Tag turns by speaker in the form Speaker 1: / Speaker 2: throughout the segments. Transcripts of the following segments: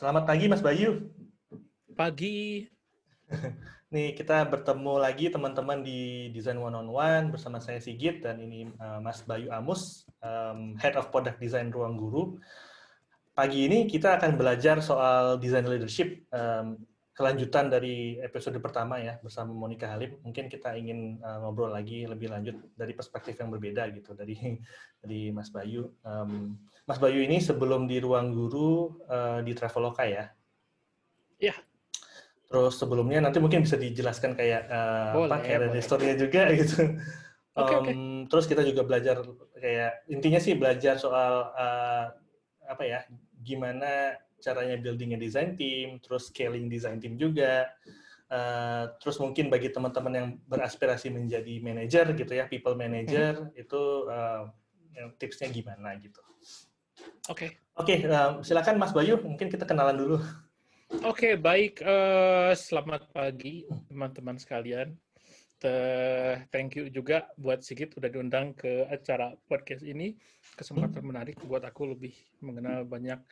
Speaker 1: Selamat pagi Mas Bayu.
Speaker 2: Pagi.
Speaker 1: Nih kita bertemu lagi teman-teman di Design One on One bersama saya Sigit dan ini uh, Mas Bayu Amus, um, Head of Product Design Ruang Guru. Pagi ini kita akan belajar soal design leadership, um, kelanjutan dari episode pertama ya bersama Monica Halim. Mungkin kita ingin uh, ngobrol lagi lebih lanjut dari perspektif yang berbeda gitu dari dari Mas Bayu. Um, Mas Bayu ini sebelum di Ruang Guru uh, di Traveloka ya?
Speaker 2: Iya,
Speaker 1: Terus sebelumnya nanti mungkin bisa dijelaskan kayak uh,
Speaker 2: Boleh,
Speaker 1: apa
Speaker 2: boleh.
Speaker 1: history-nya juga gitu.
Speaker 2: Oke.
Speaker 1: Em, Terus kita juga belajar kayak intinya sih belajar soal uh, apa ya gimana caranya building a design team, terus scaling design team juga. Uh, terus mungkin bagi teman-teman yang beraspirasi menjadi manager gitu ya, people manager
Speaker 2: Hmm.
Speaker 1: itu uh, tipsnya gimana gitu.
Speaker 2: Oke.
Speaker 1: Oke, uh, silakan Mas Bayu, mungkin kita kenalan dulu.
Speaker 2: Oke, baik. Eh, selamat pagi teman-teman sekalian. Te- Thank you juga buat Sigit udah diundang ke acara podcast ini. Kesempatan menarik buat aku lebih mengenal banyak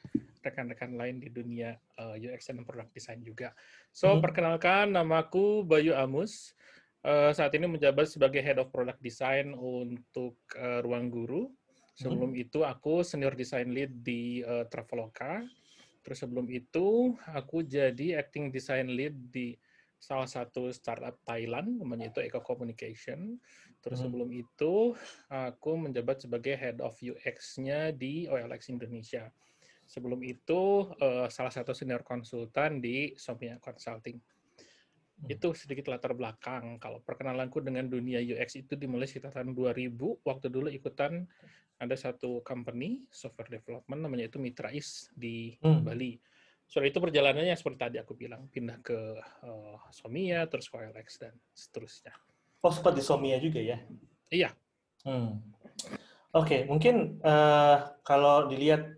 Speaker 2: rekan-rekan lain di dunia eh, UX dan product design juga. So,
Speaker 1: Mhm.
Speaker 2: perkenalkan namaku Bayu Amus. Eh, saat ini menjabat sebagai Head of Product Design untuk eh, Ruang Guru. Sebelum itu aku Senior Design Lead di eh, Traveloka. Terus sebelum itu aku jadi acting design lead di salah satu startup Thailand namanya itu Eco Communication. Terus
Speaker 1: Hmm.
Speaker 2: sebelum itu aku menjabat sebagai head of UX-nya di OLX Indonesia. Sebelum itu eh, salah satu senior konsultan di Somia Consulting.
Speaker 1: Hmm.
Speaker 2: Itu sedikit latar belakang. Kalau perkenalanku dengan dunia UX itu dimulai sekitar tahun 2000. Waktu dulu ikutan ada satu company software development namanya itu Mitrais di
Speaker 1: Hmm.
Speaker 2: Bali. Soal itu perjalanannya seperti tadi aku bilang pindah ke eh, Somia terus ke OLX dan seterusnya.
Speaker 1: Oh, sempat di Somia juga ya?
Speaker 2: Iya,
Speaker 1: Hmm. Oke, mungkin eh, kalau dilihat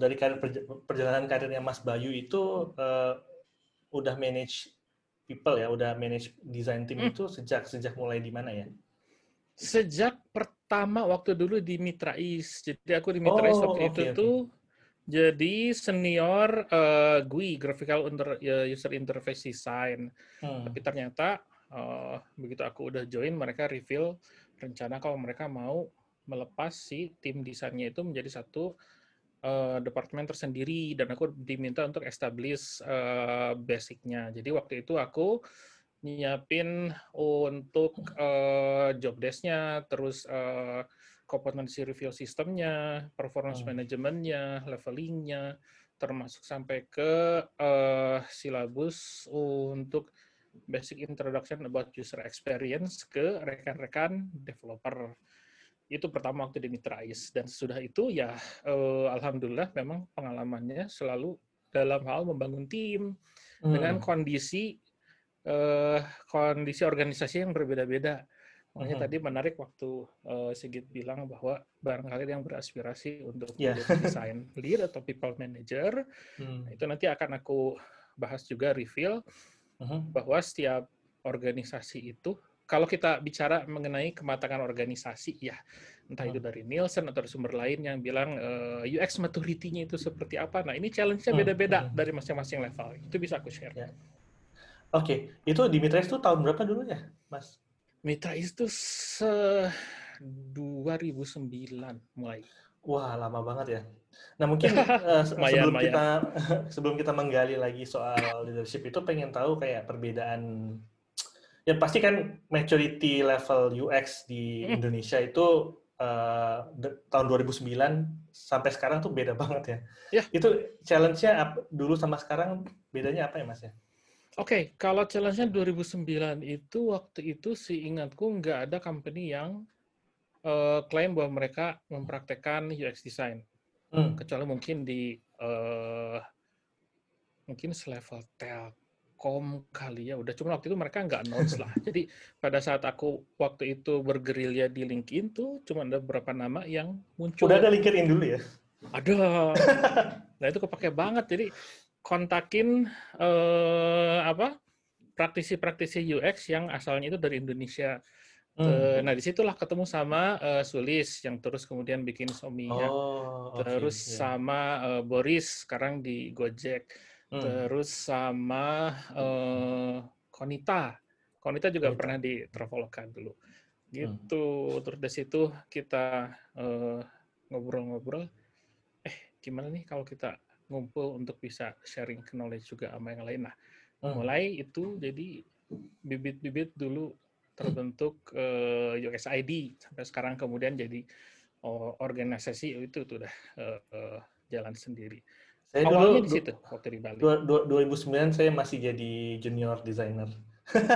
Speaker 1: dari karir perja- perjalanan karirnya Mas Bayu itu eh, udah manage people ya, udah manage design team
Speaker 2: Hmm.
Speaker 1: itu sejak sejak mulai di mana ya?
Speaker 2: sejak pertama waktu dulu di Mitrais. Jadi aku di Mitrais
Speaker 1: Oh,
Speaker 2: waktu
Speaker 1: oke,
Speaker 2: itu
Speaker 1: oke.
Speaker 2: tuh jadi senior eh, GUI graphical Inter- ya, user interface design.
Speaker 1: Hmm.
Speaker 2: Tapi ternyata eh, begitu aku udah join, mereka reveal rencana kalau mereka mau melepas si tim desainnya itu menjadi satu eh, departemen tersendiri dan aku diminta untuk establish eh, basicnya. Jadi waktu itu aku nyiapin untuk eh, job desk-nya, terus eh, competency review sistemnya, performance
Speaker 1: Hmm.
Speaker 2: manajemennya, levelingnya, termasuk sampai ke eh, silabus untuk basic introduction about user experience ke rekan-rekan developer. Itu pertama waktu di Mitrais. Dan sesudah itu ya eh, alhamdulillah memang pengalamannya selalu dalam hal membangun tim
Speaker 1: Hmm.
Speaker 2: dengan kondisi eh, kondisi organisasi yang berbeda-beda. Makanya
Speaker 1: Mhm.
Speaker 2: tadi menarik waktu eh, Sigit bilang bahwa barangkali yang beraspirasi untuk
Speaker 1: Iya.
Speaker 2: menjadi design lead atau people manager,
Speaker 1: Hmm.
Speaker 2: Nah, itu nanti akan aku bahas juga reveal
Speaker 1: Mhm.
Speaker 2: bahwa setiap organisasi itu kalau kita bicara mengenai kematangan organisasi ya entah itu
Speaker 1: Hmm.
Speaker 2: dari Nielsen atau dari sumber lain yang bilang eh, UX maturity-nya itu seperti apa. Nah, ini challenge-nya
Speaker 1: Hmm,
Speaker 2: beda-beda
Speaker 1: hmm.
Speaker 2: dari masing-masing level. Itu bisa aku share.
Speaker 1: Ya. Oke, itu di Mitrais itu tahun berapa dulu ya, Mas?
Speaker 2: Mitra itu se 2009 mulai.
Speaker 1: Wah, lama banget ya. Nah, mungkin eh, se-
Speaker 2: Lumayan,
Speaker 1: sebelum
Speaker 2: lumayan.
Speaker 1: kita sebelum kita menggali lagi soal leadership itu pengen tahu kayak perbedaan ya pasti kan maturity level UX di. Indonesia itu de- tahun 2009 sampai sekarang tuh beda banget ya.
Speaker 2: Ya.
Speaker 1: Itu challenge-nya dulu sama sekarang bedanya apa ya, Mas ya?
Speaker 2: Oke, kalau challenge-nya 2009 itu waktu itu seingatku nggak ada company yang eh, klaim bahwa mereka mempraktekkan UX design.
Speaker 1: Hmm.
Speaker 2: kecuali mungkin di eh, mungkin selevel telkom kali ya udah cuma waktu itu mereka nggak announce lah jadi pada saat aku waktu itu bergerilya di LinkedIn tuh cuma ada beberapa nama yang muncul
Speaker 1: Udah ada LinkedIn dulu ya?
Speaker 2: ada nah itu kepake banget jadi kontakin eh, apa praktisi-praktisi UX yang asalnya itu dari Indonesia Hmm. Nah, di situlah ketemu sama uh, Sulis yang terus kemudian bikin Sominya. Oh, terus okay, yeah. sama uh, Boris sekarang di Gojek. Hmm. Terus sama uh, Konita. Konita juga Konita. pernah di Traveloka dulu. Gitu. Hmm. Terus dari situ kita ngobrol-ngobrol. Uh, eh, gimana nih kalau kita ngumpul untuk bisa sharing knowledge juga sama yang lain. Nah, hmm. mulai itu jadi bibit-bibit dulu terbentuk uh, eh, USID sampai sekarang kemudian jadi uh, organisasi itu tuh udah uh, uh, jalan sendiri.
Speaker 1: Saya Awalnya dulu di situ waktu di Bali. 2009 saya masih jadi junior designer.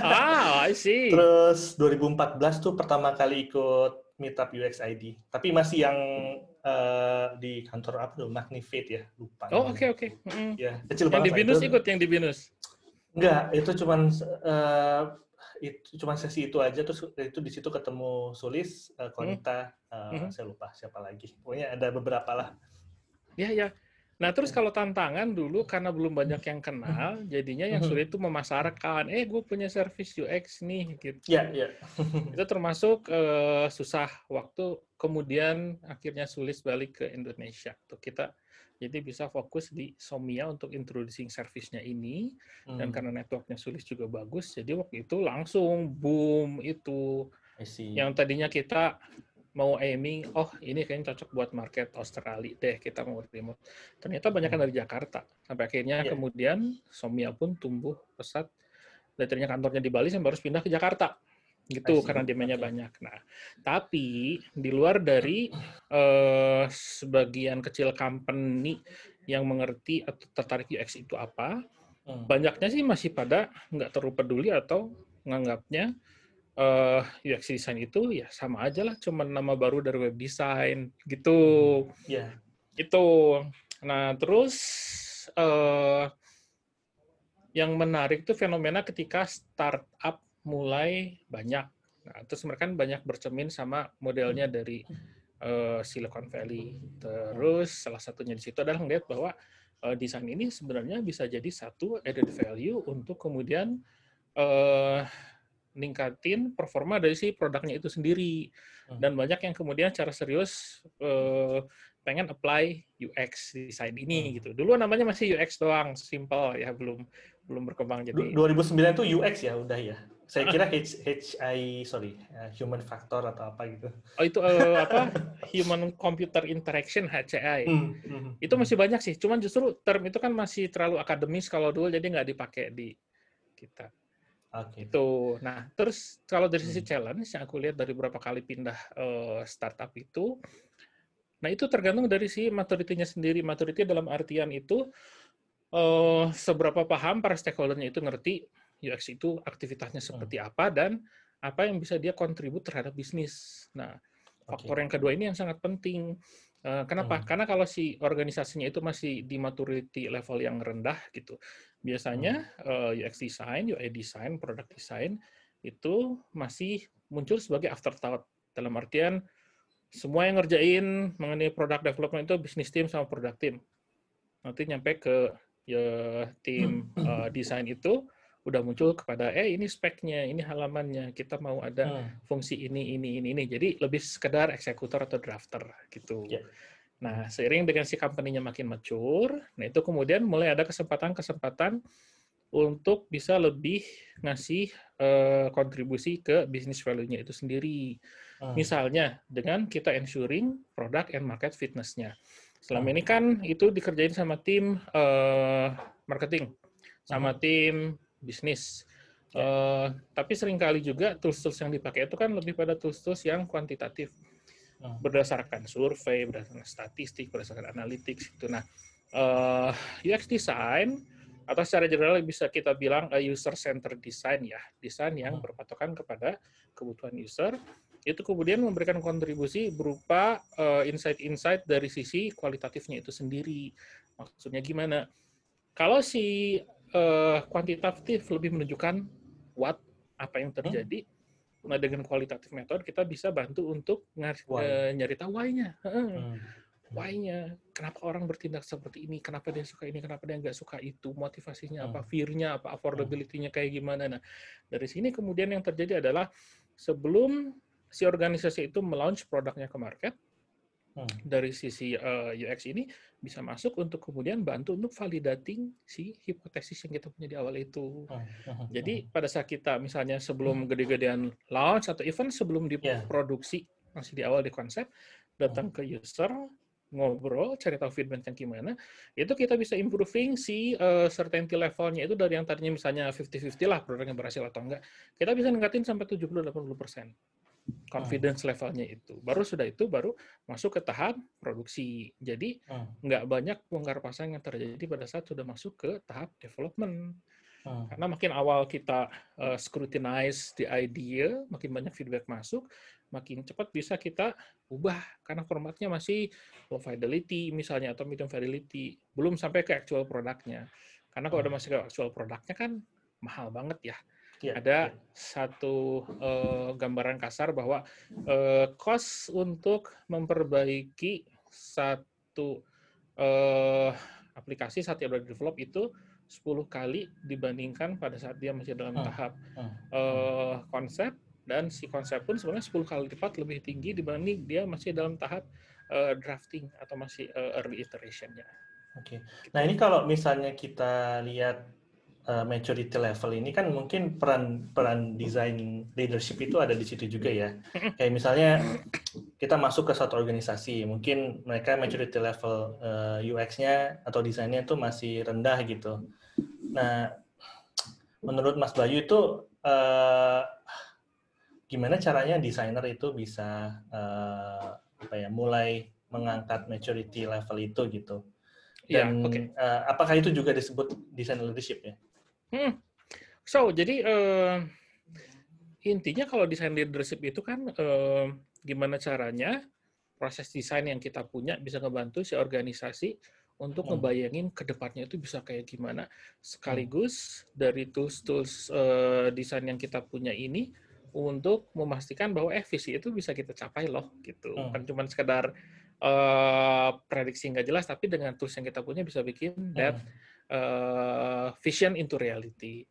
Speaker 2: Ah, I see.
Speaker 1: Terus 2014 tuh pertama kali ikut meetup UXID. Tapi masih yang uh, di kantor apa tuh? Magnifate ya, lupa.
Speaker 2: Oh, oke okay, oke. Okay. Mm.
Speaker 1: Ya, kecil
Speaker 2: yang
Speaker 1: banget.
Speaker 2: Yang di Binus ikut yang di Binus.
Speaker 1: Enggak, itu cuman uh, itu cuma sesi itu aja terus itu di situ ketemu Sulis, uh, Konita, uh, hmm. saya lupa siapa lagi. Pokoknya ada beberapa lah.
Speaker 2: Ya ya. Nah terus kalau tantangan dulu karena belum banyak yang kenal, jadinya yang sulit itu memasarkan. Eh gue punya service UX nih gitu.
Speaker 1: Ya ya.
Speaker 2: itu termasuk uh, susah waktu. Kemudian akhirnya Sulis balik ke Indonesia. Tuh kita jadi bisa fokus di Somia untuk introducing service-nya ini. Hmm. Dan karena networknya sulit juga bagus, jadi waktu itu langsung boom itu. Yang tadinya kita mau aiming, oh ini kayaknya cocok buat market Australia deh, kita mau remote. Ternyata banyak kan dari Jakarta. Sampai akhirnya yeah. kemudian Somia pun tumbuh pesat. Dan ternyata kantornya di Bali, sampai harus pindah ke Jakarta gitu karena demandnya okay. banyak. Nah, tapi di luar dari uh, sebagian kecil company yang mengerti atau tertarik UX itu apa, hmm. banyaknya sih masih pada nggak terlalu peduli atau menganggapnya uh, eh, UX design itu ya sama aja lah, cuma nama baru dari web design gitu. Hmm. Yeah. Itu. Nah, terus uh, yang menarik itu fenomena ketika startup mulai banyak. Nah, terus mereka kan banyak bercermin sama modelnya dari uh, Silicon Valley. Terus salah satunya di situ adalah melihat bahwa uh, desain ini sebenarnya bisa jadi satu added value untuk kemudian uh, ningkatin performa dari si produknya itu sendiri. Hmm. Dan banyak yang kemudian secara serius uh, pengen apply UX desain ini hmm. gitu. Dulu namanya masih UX doang, simple ya, belum belum berkembang jadi
Speaker 1: 2009 itu UX ya udah ya. Saya kira H, HI sorry, uh, human factor atau apa gitu.
Speaker 2: Oh itu uh, apa? human computer interaction HCI. Hmm, hmm, itu masih banyak sih. Cuman justru term itu kan masih terlalu akademis kalau dulu jadi nggak dipakai di kita. Okay. Itu. Nah, terus kalau dari sisi hmm. challenge yang aku lihat dari beberapa kali pindah uh, startup itu Nah, itu tergantung dari si maturity-nya sendiri. Maturity dalam artian itu uh, seberapa paham para stakeholder-nya itu ngerti UX itu aktivitasnya hmm. seperti apa dan apa yang bisa dia kontribut terhadap bisnis. Nah, faktor okay. yang kedua ini yang sangat penting. Uh, kenapa? Hmm. Karena kalau si organisasinya itu masih di maturity level yang rendah gitu, biasanya hmm. uh, UX design, UI design, product design itu masih muncul sebagai afterthought. Dalam artian semua yang ngerjain mengenai product development itu bisnis team sama product team. Nanti nyampe ke ya tim uh, desain itu udah muncul kepada eh ini speknya, ini halamannya, kita mau ada hmm. fungsi ini ini ini ini. Jadi lebih sekedar eksekutor atau drafter gitu. Yeah. Nah, seiring dengan si company-nya makin mature, nah itu kemudian mulai ada kesempatan-kesempatan untuk bisa lebih ngasih uh, kontribusi ke bisnis value-nya itu sendiri. Hmm. Misalnya dengan kita ensuring produk and market fitness-nya. Selama hmm. ini kan itu dikerjain sama tim uh, marketing, sama hmm. tim bisnis. Yeah. Ya. Uh, tapi sering kali juga tools-tools yang dipakai itu kan lebih pada tools-tools yang kuantitatif. Hmm. Berdasarkan survei, berdasarkan statistik, berdasarkan analytics itu. Nah, uh, eh, UX design atau secara general bisa kita bilang user centered design ya, desain yang hmm. berpatokan kepada kebutuhan user itu kemudian memberikan kontribusi berupa uh, insight-insight dari sisi kualitatifnya itu sendiri. Maksudnya gimana? Kalau si uh, kuantitatif lebih menunjukkan what apa yang terjadi, hmm. nah dengan kualitatif metode kita bisa bantu untuk ngar- why. uh, nyari tahu why-nya. Hmm. Why-nya, kenapa orang bertindak seperti ini, kenapa dia suka ini, kenapa dia nggak suka itu, motivasinya apa, fear-nya apa, affordability-nya kayak gimana. Nah, dari sini kemudian yang terjadi adalah sebelum si organisasi itu melaunch produknya ke market,
Speaker 1: Hmm.
Speaker 2: dari sisi uh, UX ini bisa masuk untuk kemudian bantu untuk validating si hipotesis yang kita punya di awal itu.
Speaker 1: Hmm. Hmm.
Speaker 2: Jadi pada saat kita misalnya sebelum gede-gedean launch atau even sebelum
Speaker 1: Yeah.
Speaker 2: diproduksi masih di awal di konsep datang ke user ngobrol cari tahu feedback yang gimana itu kita bisa improving si uh, certainty levelnya itu dari yang tadinya misalnya 50-50 lah produknya berhasil atau enggak kita bisa ningkatin sampai 70-80 persen confidence levelnya itu. Baru sudah itu baru masuk ke tahap produksi. Jadi
Speaker 1: Hmm.
Speaker 2: nggak banyak bongkar pasang yang terjadi pada saat sudah masuk ke tahap development.
Speaker 1: Hmm.
Speaker 2: Karena makin awal kita uh, scrutinize the idea, makin banyak feedback masuk, makin cepat bisa kita ubah karena formatnya masih low fidelity misalnya atau medium fidelity, belum sampai ke actual produknya. Karena kalau udah masih ke actual produknya kan mahal banget ya
Speaker 1: Iya,
Speaker 2: ada
Speaker 1: iya.
Speaker 2: satu eh, gambaran kasar bahwa eh, cost untuk memperbaiki satu eh, aplikasi saat dia udah develop itu 10 kali dibandingkan pada saat dia masih dalam
Speaker 1: Hmm.
Speaker 2: tahap
Speaker 1: Hmm.
Speaker 2: eh, konsep dan si konsep pun sebenarnya 10 kali lipat lebih tinggi dibanding dia masih dalam tahap eh, drafting atau masih eh, early iteration-nya.
Speaker 1: Oke. Nah ini kalau misalnya kita lihat uh, maturity level ini kan mungkin peran peran design leadership itu ada di situ juga ya. Kayak misalnya kita masuk ke satu organisasi, mungkin mereka maturity level uh, UX-nya atau desainnya itu masih rendah gitu. Nah, menurut Mas Bayu itu uh, gimana caranya desainer itu bisa uh, apa ya mulai mengangkat maturity level itu gitu?
Speaker 2: Iya,
Speaker 1: Dan
Speaker 2: oke.
Speaker 1: uh, apakah itu juga disebut design leadership ya?
Speaker 2: Hmm. So, jadi eh, intinya kalau desain leadership itu kan eh, gimana caranya proses desain yang kita punya bisa ngebantu si organisasi untuk
Speaker 1: Hmm.
Speaker 2: ngebayangin ke depannya itu bisa kayak gimana. Sekaligus dari tools-tools eh, desain yang kita punya ini untuk memastikan bahwa eh visi itu bisa kita capai loh gitu.
Speaker 1: Hmm.
Speaker 2: Bukan cuma sekedar eh, prediksi nggak jelas, tapi dengan tools yang kita punya bisa bikin that uh, vision into reality.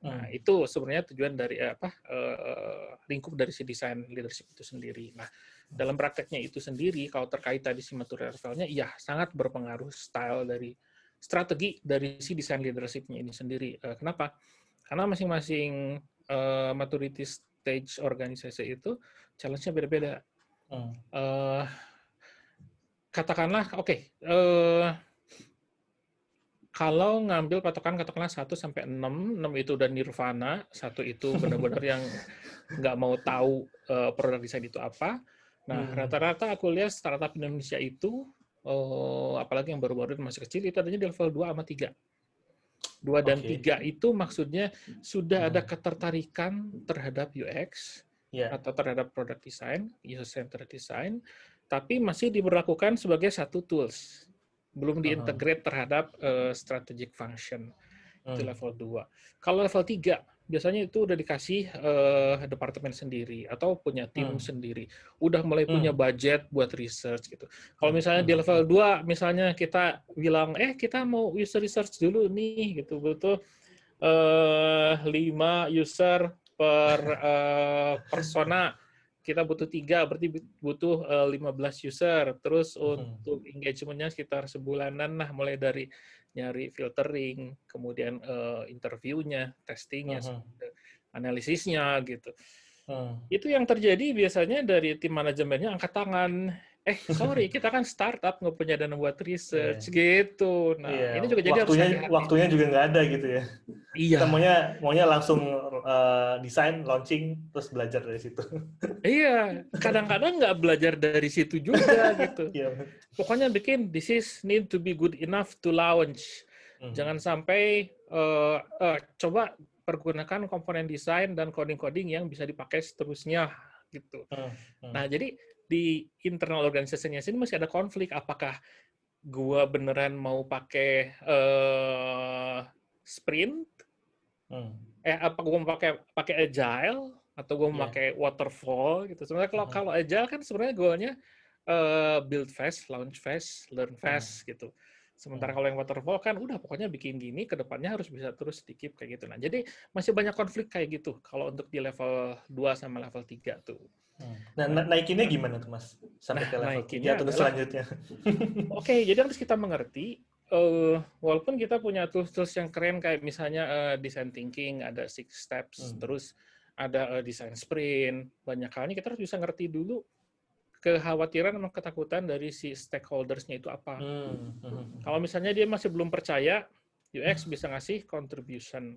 Speaker 2: Nah,
Speaker 1: Hmm.
Speaker 2: itu sebenarnya tujuan dari eh, apa eh, lingkup dari si desain leadership itu sendiri. Nah, dalam prakteknya itu sendiri, kalau terkait tadi si material levelnya, iya sangat berpengaruh style dari strategi dari si desain leadershipnya ini sendiri. Eh, kenapa? Karena masing-masing eh, maturity stage organisasi itu challenge-nya beda-beda.
Speaker 1: Hmm.
Speaker 2: Eh, katakanlah, oke, eh, kalau ngambil patokan katakanlah 1 sampai 6, 6 itu udah nirvana, satu itu benar-benar yang nggak mau tahu eh, produk desain itu apa. Nah,
Speaker 1: Hmm.
Speaker 2: rata-rata aku lihat startup Indonesia itu, eh, apalagi yang baru-baru masih kecil, itu adanya di level 2 sama 3. 2 dan
Speaker 1: Oke.
Speaker 2: 3 itu maksudnya sudah ada
Speaker 1: Hmm.
Speaker 2: ketertarikan terhadap UX,
Speaker 1: Ya.
Speaker 2: atau terhadap produk design, user-centered design, tapi masih diberlakukan sebagai satu tools. Belum diintegrate terhadap eh, strategic function. Itu
Speaker 1: Hmm.
Speaker 2: level 2. Kalau level 3, biasanya itu udah dikasih eh, departemen sendiri atau punya tim
Speaker 1: Hmm.
Speaker 2: sendiri. Udah mulai
Speaker 1: Hmm.
Speaker 2: punya budget buat research gitu. Kalau
Speaker 1: Hmm.
Speaker 2: misalnya di
Speaker 1: Hmm.
Speaker 2: level 2, misalnya kita bilang, eh kita mau user research dulu nih, gitu. Butuh eh, 5 user per eh, persona. Kita butuh tiga, berarti butuh eh, 15 user. Terus
Speaker 1: Mhm.
Speaker 2: untuk engagement-nya sekitar sebulanan lah, mulai dari nyari filtering, kemudian eh, interviewnya, testingnya,
Speaker 1: Mhm.
Speaker 2: analisisnya gitu.
Speaker 1: Hmm.
Speaker 2: Itu yang terjadi biasanya dari tim manajemennya angkat tangan. Eh, sorry, kita kan startup nggak punya dana buat research gitu. Nah,
Speaker 1: Iya,
Speaker 2: ini juga jadi harus
Speaker 1: waktunya
Speaker 2: hati-hati.
Speaker 1: waktunya juga nggak ada gitu ya.
Speaker 2: Iya,
Speaker 1: Kita maunya maunya langsung uh, desain, launching, terus belajar dari situ.
Speaker 2: iya. Kadang-kadang nggak belajar dari situ juga gitu.
Speaker 1: Iya.
Speaker 2: Pokoknya bikin this is need to be good enough to launch.
Speaker 1: Mhm.
Speaker 2: Jangan sampai eh, eh, coba pergunakan komponen desain dan coding-coding yang bisa dipakai seterusnya gitu.
Speaker 1: Hmm, hmm.
Speaker 2: Nah, jadi di internal organisasinya sini masih ada konflik apakah gua beneran mau pakai eh, sprint
Speaker 1: Hmm.
Speaker 2: eh apa gua mau pakai pakai agile atau gua mau
Speaker 1: Iya.
Speaker 2: pakai waterfall gitu. Sebenarnya kalau
Speaker 1: Mhm.
Speaker 2: kalau agile kan sebenarnya goalnya eh, build fast, launch fast, learn
Speaker 1: Hmm.
Speaker 2: fast gitu. Sementara
Speaker 1: Hmm.
Speaker 2: kalau yang waterfall kan udah pokoknya bikin gini, ke depannya harus bisa terus dikip kayak gitu. Nah, jadi masih banyak konflik kayak gitu kalau untuk di level 2 sama level 3 tuh.
Speaker 1: Hmm. Nah, na- naikinnya gimana tuh Mas? Sampai
Speaker 2: Nah,
Speaker 1: ke level
Speaker 2: naikinnya
Speaker 1: 3 terus
Speaker 2: adalah-
Speaker 1: selanjutnya.
Speaker 2: Oke, jadi harus kita mengerti eh, walaupun kita punya tools-tools yang keren kayak misalnya eh, design thinking, ada six steps,
Speaker 1: Hmm.
Speaker 2: terus ada eh, design sprint, banyak halnya kita harus bisa ngerti dulu kekhawatiran sama ketakutan dari si stakeholders-nya itu apa.
Speaker 1: Hmm, hmm.
Speaker 2: Kalau misalnya dia masih belum percaya, UX bisa ngasih contribution.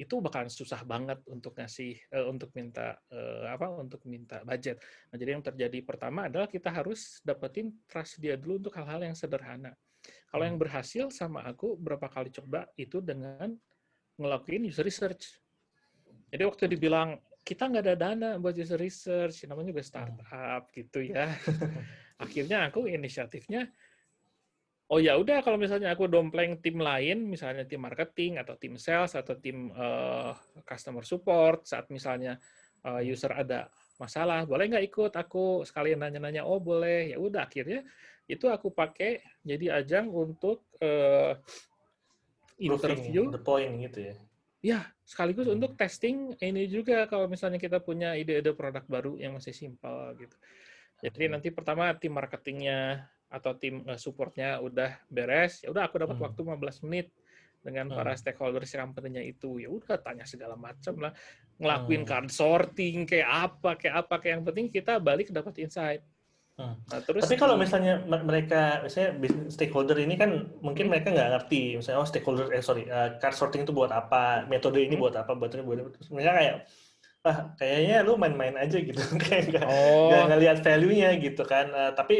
Speaker 2: Itu bakalan susah banget untuk ngasih eh, untuk minta eh, apa untuk minta budget. Nah, jadi yang terjadi pertama adalah kita harus dapetin trust dia dulu untuk hal-hal yang sederhana. Kalau yang berhasil sama aku berapa kali coba itu dengan ngelakuin user research. Jadi waktu dibilang kita nggak ada dana buat user research, namanya juga startup gitu ya. Akhirnya aku inisiatifnya Oh ya udah kalau misalnya aku dompleng tim lain, misalnya tim marketing atau tim sales atau tim eh, customer support saat misalnya eh, user ada masalah, boleh nggak ikut aku sekalian nanya-nanya, oh boleh, ya udah akhirnya itu aku pakai jadi ajang untuk eh, interview,
Speaker 1: the point gitu ya.
Speaker 2: ya sekaligus
Speaker 1: Hmm.
Speaker 2: untuk testing ini juga kalau misalnya kita punya ide-ide produk baru yang masih simpel gitu. Jadi nanti pertama tim marketingnya atau tim eh, supportnya udah beres, ya udah aku dapat
Speaker 1: Hmm.
Speaker 2: waktu 15 menit dengan para
Speaker 1: Hmm.
Speaker 2: stakeholders company-nya itu. Ya udah tanya segala macam lah, ngelakuin
Speaker 1: Hmm.
Speaker 2: card sorting kayak apa, kayak apa, kayak yang penting kita balik dapat insight.
Speaker 1: Hmm.
Speaker 2: Nah, terus
Speaker 1: Tapi kalau misalnya me- mereka, misalnya business stakeholder ini kan mungkin mereka nggak ngerti, misalnya oh stakeholder, eh sorry, eh, card sorting itu buat apa, metode ini
Speaker 2: Hmm.
Speaker 1: buat apa, buat ini buat apa. Terus mereka kayak, ah kayaknya lu main-main aja gitu, kayak nggak
Speaker 2: oh
Speaker 1: ngelihat value-nya gitu kan. Eh, tapi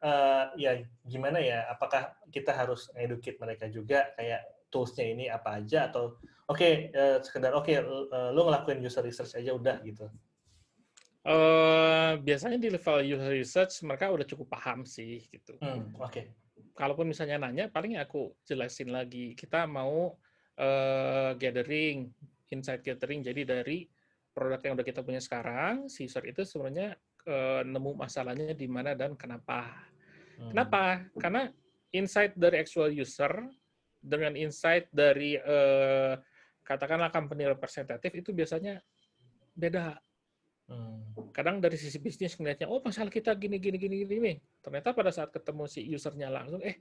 Speaker 1: eh, ya gimana ya, apakah kita harus educate mereka juga kayak tools-nya ini apa aja atau oke eh, sekedar oke lu- eh, lu ngelakuin user research aja udah gitu.
Speaker 2: eh, biasanya di level user research mereka udah cukup paham sih gitu.
Speaker 1: Hmm, oke.
Speaker 2: kalaupun misalnya nanya, paling aku jelasin lagi. Kita mau eh, gathering, insight gathering. Jadi dari produk yang udah kita punya sekarang, si user itu sebenarnya nemu masalahnya di mana dan kenapa.
Speaker 1: Hmm.
Speaker 2: Kenapa? Karena insight dari actual user dengan insight dari eh, katakanlah company representative itu biasanya beda
Speaker 1: Hmm.
Speaker 2: kadang dari sisi bisnis ngelihatnya oh masalah kita gini gini gini gini ternyata pada saat ketemu si usernya langsung eh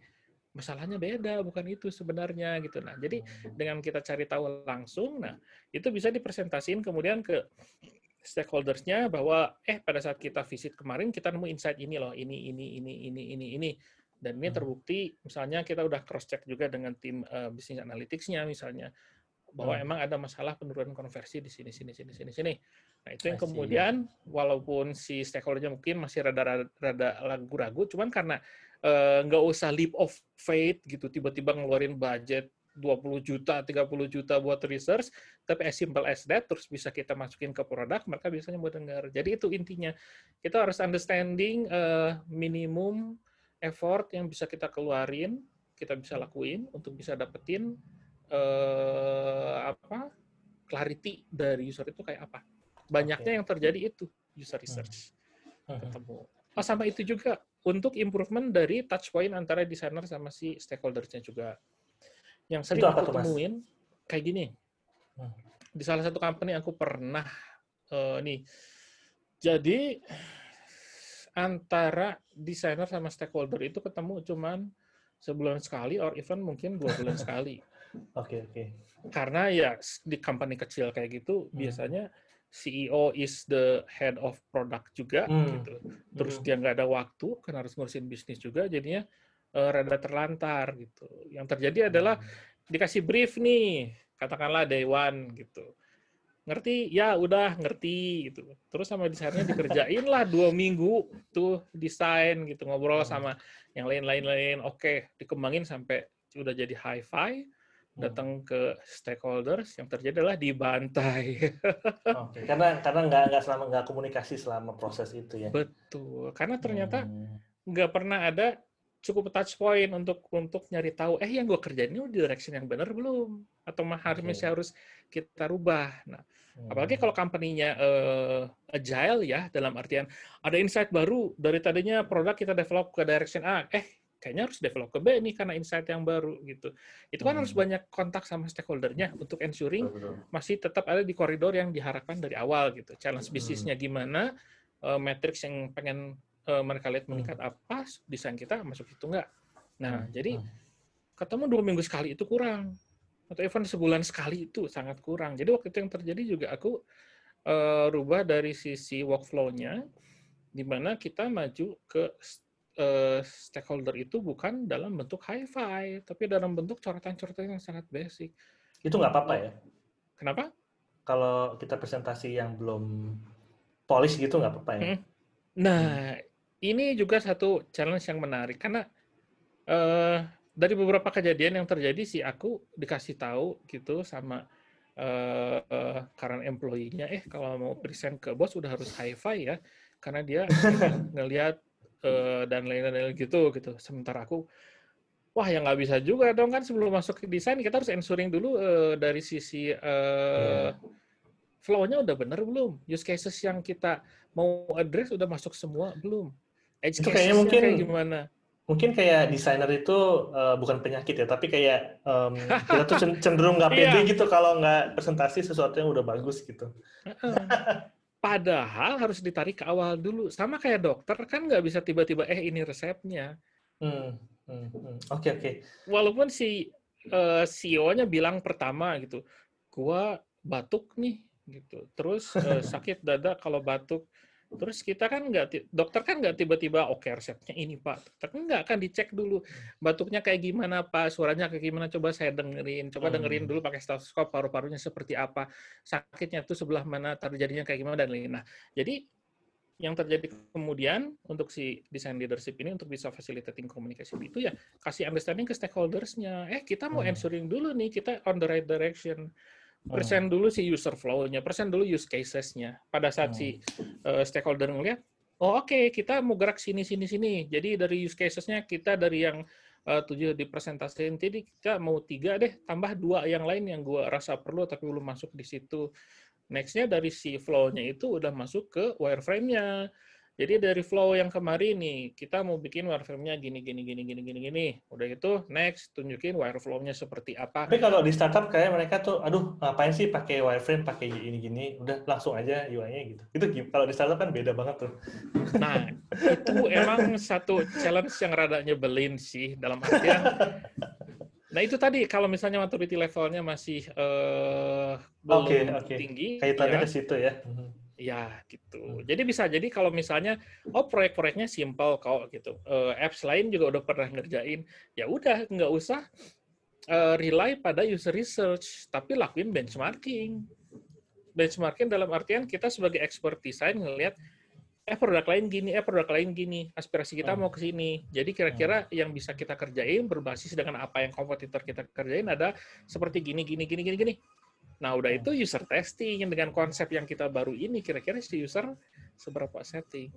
Speaker 2: masalahnya beda bukan itu sebenarnya gitu nah jadi dengan kita cari tahu langsung nah itu bisa dipresentasiin kemudian ke stakeholdersnya bahwa eh pada saat kita visit kemarin kita nemu insight ini loh ini ini ini ini ini ini dan ini
Speaker 1: Hmm.
Speaker 2: terbukti misalnya kita udah cross check juga dengan tim uh, bisnis analytics-nya misalnya bahwa
Speaker 1: Hmm.
Speaker 2: emang ada masalah penurunan konversi di sini sini sini sini sini nah itu yang kemudian walaupun si stakeholdernya mungkin masih rada rada ragu-ragu cuman karena eh, nggak usah leap of faith gitu tiba-tiba ngeluarin budget 20 juta, 30 juta buat research, tapi as simple as that, terus bisa kita masukin ke produk, mereka biasanya mau dengar. Jadi itu intinya. Kita harus understanding eh, minimum effort yang bisa kita keluarin, kita bisa lakuin untuk bisa dapetin eh, apa clarity dari user itu kayak apa. Banyaknya yang terjadi itu user research
Speaker 1: Hmm.
Speaker 2: ketemu. Oh, sama itu juga untuk improvement dari touch point antara desainer sama si stakeholdersnya juga. Yang sering
Speaker 1: Itu apa
Speaker 2: aku
Speaker 1: tuh, Mas?
Speaker 2: temuin kayak gini.
Speaker 1: Hmm.
Speaker 2: Di salah satu company aku pernah eh, nih. Jadi antara desainer sama stakeholder itu ketemu cuman sebulan sekali or even mungkin dua bulan sekali.
Speaker 1: Oke oke.
Speaker 2: Karena ya di company kecil kayak gitu
Speaker 1: Hmm.
Speaker 2: biasanya CEO is the head of product juga
Speaker 1: Hmm.
Speaker 2: gitu. Terus
Speaker 1: Hmm.
Speaker 2: dia nggak ada waktu karena harus ngurusin bisnis juga jadinya eh, rada terlantar gitu. Yang terjadi adalah dikasih brief nih, katakanlah day one gitu. Ngerti? Ya udah ngerti gitu. Terus sama desainernya dikerjain lah dua minggu tuh desain gitu ngobrol
Speaker 1: Hmm.
Speaker 2: sama yang lain-lain-lain. Oke, dikembangin sampai udah jadi hi-fi
Speaker 1: Hmm.
Speaker 2: datang ke stakeholders yang terjadi adalah dibantai.
Speaker 1: Oke, karena karena nggak nggak selama nggak komunikasi selama proses itu ya.
Speaker 2: Betul. Karena ternyata
Speaker 1: Hmm.
Speaker 2: nggak pernah ada cukup touch point untuk untuk nyari tahu eh yang gue kerjain ini di direction yang benar belum atau mah harus masih harus kita rubah. Nah,
Speaker 1: Hmm.
Speaker 2: apalagi kalau company-nya eh, agile ya dalam artian ada insight baru dari tadinya produk kita develop ke direction A, eh kayaknya harus develop ke B nih karena insight yang baru gitu. Itu kan hmm. harus banyak kontak sama stakeholdernya untuk ensuring betul, masih tetap ada di koridor yang diharapkan dari awal gitu. Challenge hmm. bisnisnya gimana, uh, matrix yang pengen uh, mereka lihat meningkat hmm. apa, desain kita masuk itu enggak. Nah, hmm. jadi hmm. ketemu dua minggu sekali itu kurang atau even sebulan sekali itu sangat kurang. Jadi waktu itu yang terjadi juga aku uh, rubah dari sisi workflow-nya, di mana kita maju ke uh, stakeholder itu bukan dalam bentuk hi-fi, tapi dalam bentuk coretan-coretan yang sangat basic.
Speaker 1: Itu nggak apa-apa ya?
Speaker 2: Kenapa?
Speaker 1: Kalau kita presentasi yang belum polish gitu nggak apa-apa ya? Hmm.
Speaker 2: Nah, hmm. Ini juga satu challenge yang menarik karena uh, dari beberapa kejadian yang terjadi sih aku dikasih tahu gitu sama uh, uh, current employee-nya, eh kalau mau present ke bos udah harus hi-fi ya, karena dia ngelihat uh, dan lain-lain gitu gitu. Sementara aku, wah ya nggak bisa juga dong kan sebelum masuk ke desain kita harus ensuring dulu uh, dari sisi uh, flow-nya udah bener belum, use cases yang kita mau address udah masuk semua belum,
Speaker 1: edge itu kayaknya mungkin kayak gimana? Mungkin kayak desainer itu uh, bukan penyakit ya, tapi kayak um, kita tuh cenderung nggak pede yeah. gitu kalau nggak presentasi sesuatu yang udah bagus gitu.
Speaker 2: Padahal harus ditarik ke awal dulu. Sama kayak dokter kan nggak bisa tiba-tiba eh ini resepnya. Hmm,
Speaker 1: hmm, hmm. Oke hmm. oke. Okay, okay.
Speaker 2: Walaupun si uh, CEO-nya bilang pertama gitu, gua batuk nih gitu. Terus uh, sakit dada kalau batuk. Terus kita kan nggak, dokter kan nggak tiba-tiba, oke okay, resepnya ini pak. Dokter kan nggak akan dicek dulu batuknya kayak gimana pak, suaranya kayak gimana, coba saya dengerin, coba dengerin hmm. dulu pakai stetoskop paru-parunya seperti apa, sakitnya tuh sebelah mana, terjadinya kayak gimana dan lain-lain. Nah, jadi yang terjadi kemudian untuk si desain leadership ini untuk bisa facilitating komunikasi itu ya kasih understanding ke stakeholdersnya. Eh kita mau hmm. ensuring dulu nih kita on the right direction persen hmm. dulu si user flow-nya, persen dulu use cases-nya. Pada saat hmm. si uh, stakeholder ngeliat, oh oke okay, kita mau gerak sini sini sini. Jadi dari use cases-nya kita dari yang uh, tujuh dipresentasikan, jadi kita mau tiga deh, tambah dua yang lain yang gua rasa perlu tapi belum masuk di situ. Next-nya dari si flow-nya itu udah masuk ke wireframe-nya. Jadi dari flow yang kemarin nih, kita mau bikin wireframe-nya gini, gini, gini, gini, gini, gini. Udah itu, next, tunjukin wireflow-nya seperti apa.
Speaker 1: Tapi kalau di startup kayak mereka tuh, aduh, ngapain sih pakai wireframe, pakai gini, gini. Udah langsung aja UI-nya gitu. Itu kalau di startup kan beda banget tuh.
Speaker 2: Nah, itu emang satu challenge yang rada nyebelin sih, dalam artian Nah itu tadi kalau misalnya maturity levelnya masih uh, belum okay, okay. tinggi,
Speaker 1: kaitannya ya, ke situ ya.
Speaker 2: Ya, gitu. Hmm. Jadi bisa jadi kalau misalnya oh proyek-proyeknya simple kok gitu. Uh, apps lain juga udah pernah ngerjain, ya udah nggak usah uh, rely pada user research, tapi lakuin benchmarking. Benchmarking dalam artian kita sebagai expert design ngelihat eh produk lain gini, eh produk lain gini, aspirasi kita hmm. mau ke sini. Jadi kira-kira hmm. yang bisa kita kerjain berbasis dengan apa yang kompetitor kita kerjain ada seperti gini, gini, gini, gini, gini. Nah, udah itu user testing dengan konsep yang kita baru ini kira-kira si user seberapa setting.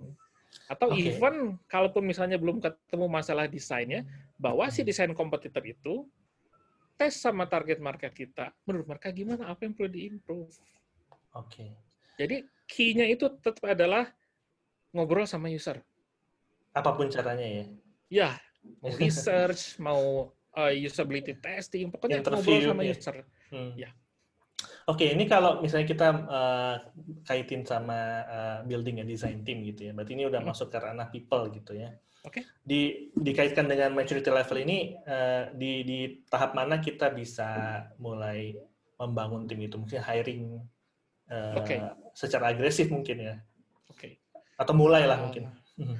Speaker 2: Atau okay. even kalaupun misalnya belum ketemu masalah desainnya, bahwa si desain kompetitor itu tes sama target market kita. Menurut mereka gimana? Apa yang perlu diimprove?
Speaker 1: Oke. Okay.
Speaker 2: Jadi key-nya itu tetap adalah ngobrol sama user.
Speaker 1: Apa pun caranya ya.
Speaker 2: Ya, research, mau uh, usability testing, pokoknya Interview, ngobrol sama ya. user. Hmm. Ya.
Speaker 1: Oke, ini kalau misalnya kita uh, kaitin sama uh, building a design team gitu ya, berarti ini udah hmm. masuk ke ranah people gitu ya.
Speaker 2: Oke. Okay.
Speaker 1: Di dikaitkan dengan maturity level ini, uh, di di tahap mana kita bisa mulai membangun tim itu, mungkin hiring uh, okay. secara agresif mungkin ya.
Speaker 2: Oke. Okay.
Speaker 1: Atau mulailah uh, mungkin.
Speaker 2: Hmm.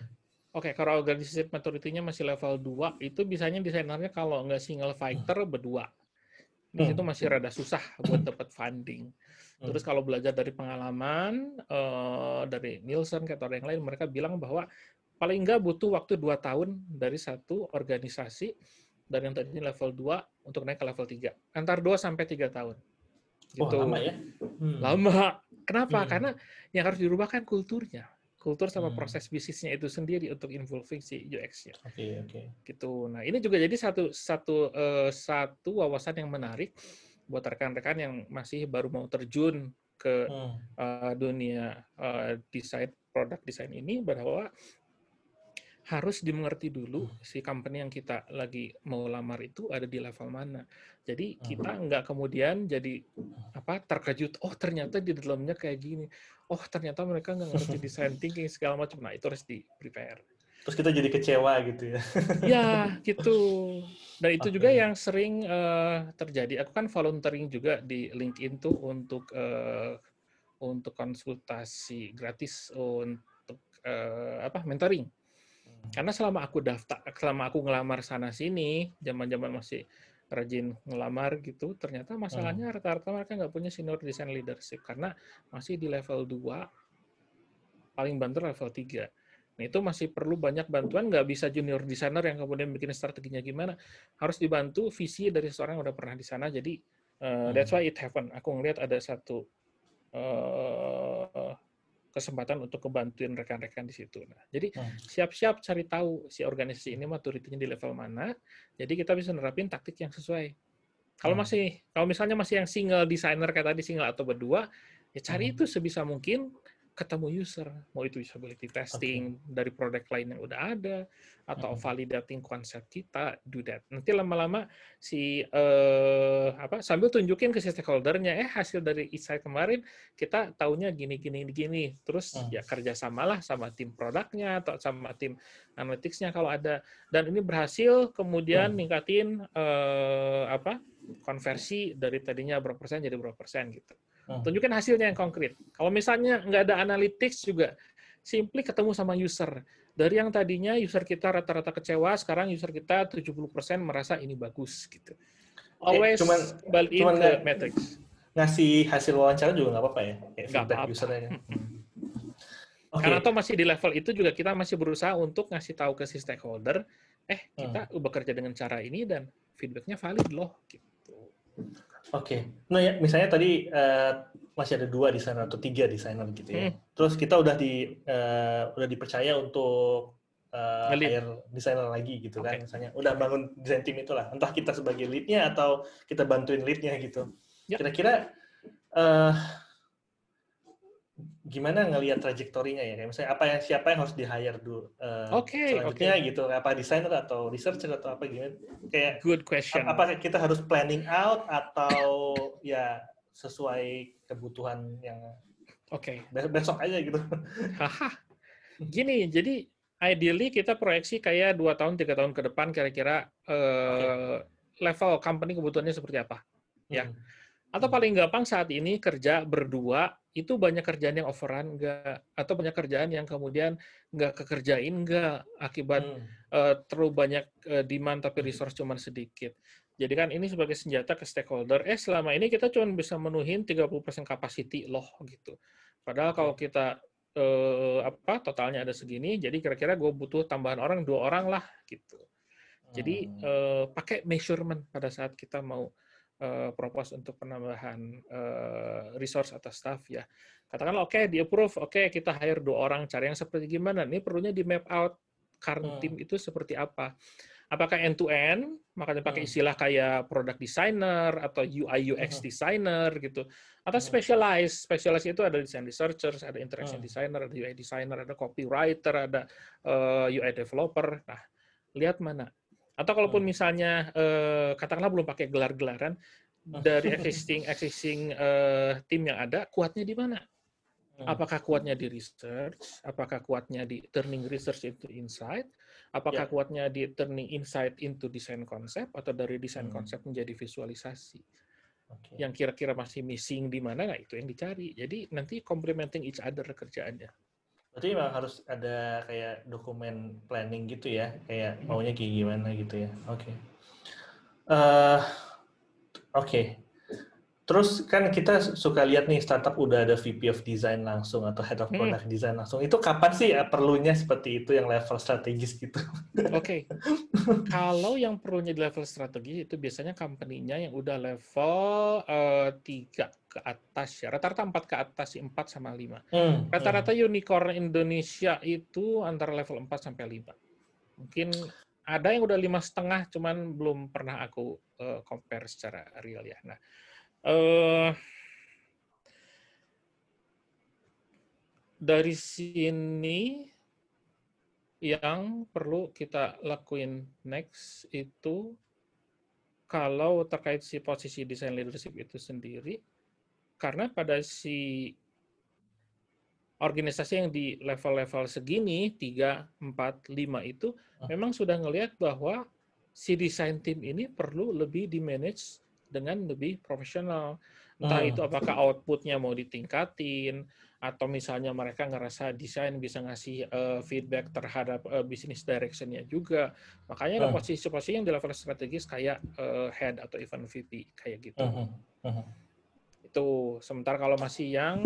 Speaker 2: Oke, okay, kalau organisasi maturity-nya masih level 2, itu bisanya desainernya kalau nggak single fighter, hmm. berdua di situ hmm. masih rada susah buat dapat funding. Hmm. Terus kalau belajar dari pengalaman uh, dari Nielsen atau yang lain, mereka bilang bahwa paling nggak butuh waktu dua tahun dari satu organisasi dari yang tadi level 2 untuk naik ke level 3. Antar 2 sampai 3 tahun.
Speaker 1: Gitu. Oh, lama ya?
Speaker 2: Hmm. Lama. Kenapa? Hmm. Karena yang harus dirubah kan kulturnya kultur sama hmm. proses bisnisnya itu sendiri untuk involving si UX-nya.
Speaker 1: Oke, okay, oke. Okay.
Speaker 2: Gitu. Nah, ini juga jadi satu satu uh, satu wawasan yang menarik buat rekan-rekan yang masih baru mau terjun ke hmm. uh, dunia uh, desain produk desain ini bahwa harus dimengerti dulu si company yang kita lagi mau lamar itu ada di level mana. Jadi kita nggak kemudian jadi apa terkejut. Oh ternyata di dalamnya kayak gini. Oh ternyata mereka nggak ngerti design thinking segala macam. Nah itu harus di prepare.
Speaker 1: Terus kita jadi kecewa gitu ya?
Speaker 2: Ya gitu. Dan itu okay. juga yang sering uh, terjadi. Aku kan volunteering juga di LinkedIn tuh untuk uh, untuk konsultasi gratis untuk uh, apa mentoring karena selama aku daftar, selama aku ngelamar sana sini, zaman-zaman masih rajin ngelamar gitu, ternyata masalahnya hmm. rata-rata mereka nggak punya senior design leadership karena masih di level 2, paling bantu level 3. Nah, itu masih perlu banyak bantuan, nggak bisa junior designer yang kemudian bikin strateginya gimana. Harus dibantu visi dari seorang yang udah pernah di sana. Jadi, uh, that's why it happen. Aku ngelihat ada satu uh, kesempatan untuk kebantuin rekan-rekan di situ. Nah, jadi hmm. siap-siap cari tahu si organisasi ini maturitinya di level mana. Jadi kita bisa nerapin taktik yang sesuai. Kalau hmm. masih, kalau misalnya masih yang single designer kayak tadi single atau berdua, ya cari hmm. itu sebisa mungkin ketemu user, mau itu usability testing okay. dari produk lain yang udah ada atau mm-hmm. validating konsep kita, do that. Nanti lama-lama si uh, apa sambil tunjukin ke si stakeholdernya, eh hasil dari insight kemarin kita taunya gini gini gini. Terus mm. ya kerjasamalah sama tim produknya atau sama tim analyticsnya kalau ada. Dan ini berhasil kemudian mm. ningkatin uh, apa konversi dari tadinya berapa persen jadi berapa persen gitu. Hmm. Tunjukkan hasilnya yang konkret. Kalau misalnya nggak ada analytics juga, simply ketemu sama user. Dari yang tadinya user kita rata-rata kecewa, sekarang user kita 70% merasa ini bagus gitu. Always
Speaker 1: cuman,
Speaker 2: balik cuman ke metrics.
Speaker 1: Ngasih hasil wawancara juga nggak apa-apa ya? Kayak
Speaker 2: nggak apa-apa. Usernya. Okay. Karena atau masih di level itu juga kita masih berusaha untuk ngasih tahu ke si stakeholder, eh kita hmm. bekerja dengan cara ini dan feedbacknya valid loh. Gitu.
Speaker 1: Oke, okay. nah ya misalnya tadi uh, masih ada dua desainer atau tiga desainer gitu ya. Hmm. Terus kita udah di uh, udah dipercaya untuk uh, hire desainer lagi gitu okay. kan, misalnya udah bangun desain tim itulah. Entah kita sebagai leadnya atau kita bantuin leadnya gitu. Yep. Kira-kira uh, gimana ngelihat trajektorinya ya kayak misalnya apa yang siapa yang harus di hire dulu uh, okay, selanjutnya okay. gitu apa desainer atau researcher atau apa gimana kayak
Speaker 2: good question
Speaker 1: apa kita harus planning out atau ya sesuai kebutuhan yang
Speaker 2: oke okay.
Speaker 1: besok aja gitu
Speaker 2: haha gini jadi ideally kita proyeksi kayak dua tahun tiga tahun ke depan kira-kira uh, okay. level company kebutuhannya seperti apa ya hmm. atau paling gampang saat ini kerja berdua itu banyak kerjaan yang overrun enggak atau banyak kerjaan yang kemudian enggak kekerjain enggak akibat hmm. uh, terlalu banyak uh, demand tapi hmm. resource cuma sedikit. Jadi kan ini sebagai senjata ke stakeholder, eh selama ini kita cuma bisa menuhin 30% capacity loh gitu. Padahal kalau kita uh, apa totalnya ada segini, jadi kira-kira gue butuh tambahan orang dua orang lah gitu. Jadi uh, pakai measurement pada saat kita mau uh, propose untuk penambahan uh, resource atau staff ya. Katakanlah oke okay, di approve, oke okay, kita hire dua orang, cari yang seperti gimana? Ini perlunya di map out current hmm. team itu seperti apa. Apakah end to end? Makanya pakai hmm. istilah kayak product designer atau UI UX hmm. designer gitu. Atau hmm. specialized. Specialized itu ada design researchers, ada interaction hmm. designer, ada UI designer, ada copywriter, ada uh, eh, UI developer. Nah, lihat mana atau kalaupun hmm. misalnya eh, katakanlah belum pakai gelar-gelaran dari existing existing uh, tim yang ada, kuatnya di mana? Hmm. Apakah kuatnya di research? Apakah kuatnya di turning research into insight? Apakah yeah. kuatnya di turning insight into design concept atau dari design hmm. konsep menjadi visualisasi? Okay. Yang kira-kira masih missing di mana nggak itu yang dicari. Jadi nanti complementing each other kerjaannya.
Speaker 1: Berarti memang harus ada kayak dokumen planning gitu ya, kayak maunya kayak gimana gitu ya. Oke. Okay. Uh, Oke. Okay. Terus kan kita suka lihat nih startup udah ada VP of Design langsung atau Head of hmm. Product hmm. Design langsung. Itu kapan sih ya perlunya seperti itu yang level strategis gitu?
Speaker 2: Oke. Okay. Kalau yang perlunya di level strategis itu biasanya company-nya yang udah level uh, ke atas ya. Rata-rata 4 ke atas sih, 4 sama 5. Hmm. Rata-rata hmm. unicorn Indonesia itu antara level 4 sampai 5. Mungkin ada yang udah lima setengah, cuman belum pernah aku uh, compare secara real ya. Nah, uh, dari sini yang perlu kita lakuin next itu kalau terkait si posisi desain leadership itu sendiri, karena pada si organisasi yang di level-level segini, 3, 4, 5 itu, ah. memang sudah ngelihat bahwa si desain tim ini perlu lebih di-manage dengan lebih profesional. Entah hmm. itu apakah outputnya mau ditingkatin, atau misalnya mereka ngerasa desain bisa ngasih uh, feedback terhadap uh, bisnis directionnya juga. Makanya ada hmm. posisi-posisi yang di level strategis kayak uh, head atau event VP kayak gitu. Uh -huh. Uh -huh. Itu sementara kalau masih yang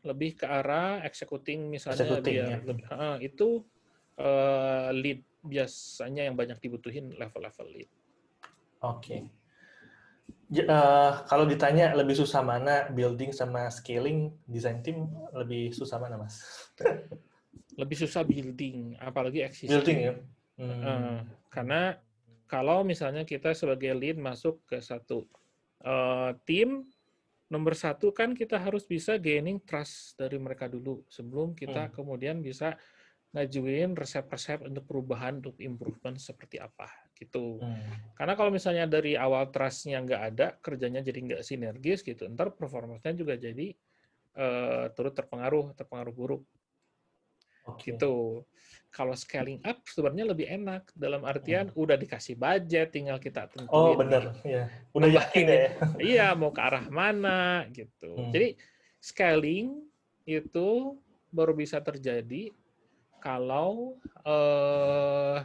Speaker 2: lebih ke arah executing misalnya executing, dia ya. lebih, uh, itu uh, lead biasanya yang banyak dibutuhin level-level lead.
Speaker 1: Oke. Okay uh, kalau ditanya lebih susah mana building sama scaling design team lebih susah mana mas?
Speaker 2: lebih susah building, apalagi existing.
Speaker 1: Building ya.
Speaker 2: Hmm. Uh, karena kalau misalnya kita sebagai lead masuk ke satu uh, tim, nomor satu kan kita harus bisa gaining trust dari mereka dulu sebelum kita hmm. kemudian bisa ngajuin resep-resep untuk perubahan untuk improvement seperti apa gitu. Hmm. Karena kalau misalnya dari awal trustnya nggak ada, kerjanya jadi nggak sinergis gitu, ntar performanya juga jadi uh, turut terpengaruh, terpengaruh buruk. Okay. Gitu. Kalau scaling up sebenarnya lebih enak dalam artian hmm. udah dikasih budget, tinggal kita tentuin.
Speaker 1: Oh benar, ya. Udah yakin ya.
Speaker 2: iya, mau ke arah mana gitu. Hmm. Jadi scaling itu baru bisa terjadi kalau uh,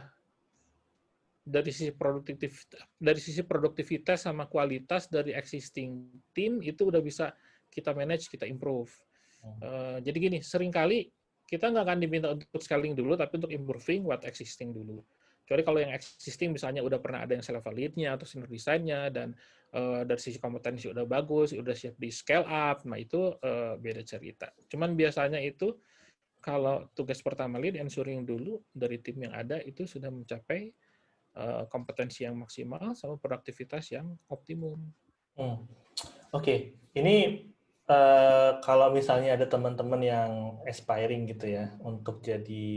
Speaker 2: dari sisi produktivitas dari sisi produktivitas sama kualitas dari existing team itu udah bisa kita manage kita improve. Uh, jadi gini sering kali kita nggak akan diminta untuk scaling dulu tapi untuk improving what existing dulu. Kecuali kalau yang existing misalnya udah pernah ada yang level lead-nya atau senior desainnya dan uh, dari sisi kompetensi udah bagus udah siap di scale up nah itu uh, beda cerita. Cuman biasanya itu kalau tugas pertama lead ensuring dulu dari tim yang ada itu sudah mencapai kompetensi yang maksimal sama produktivitas yang optimum.
Speaker 1: Hmm. Oke, okay. ini uh, kalau misalnya ada teman-teman yang aspiring gitu ya untuk jadi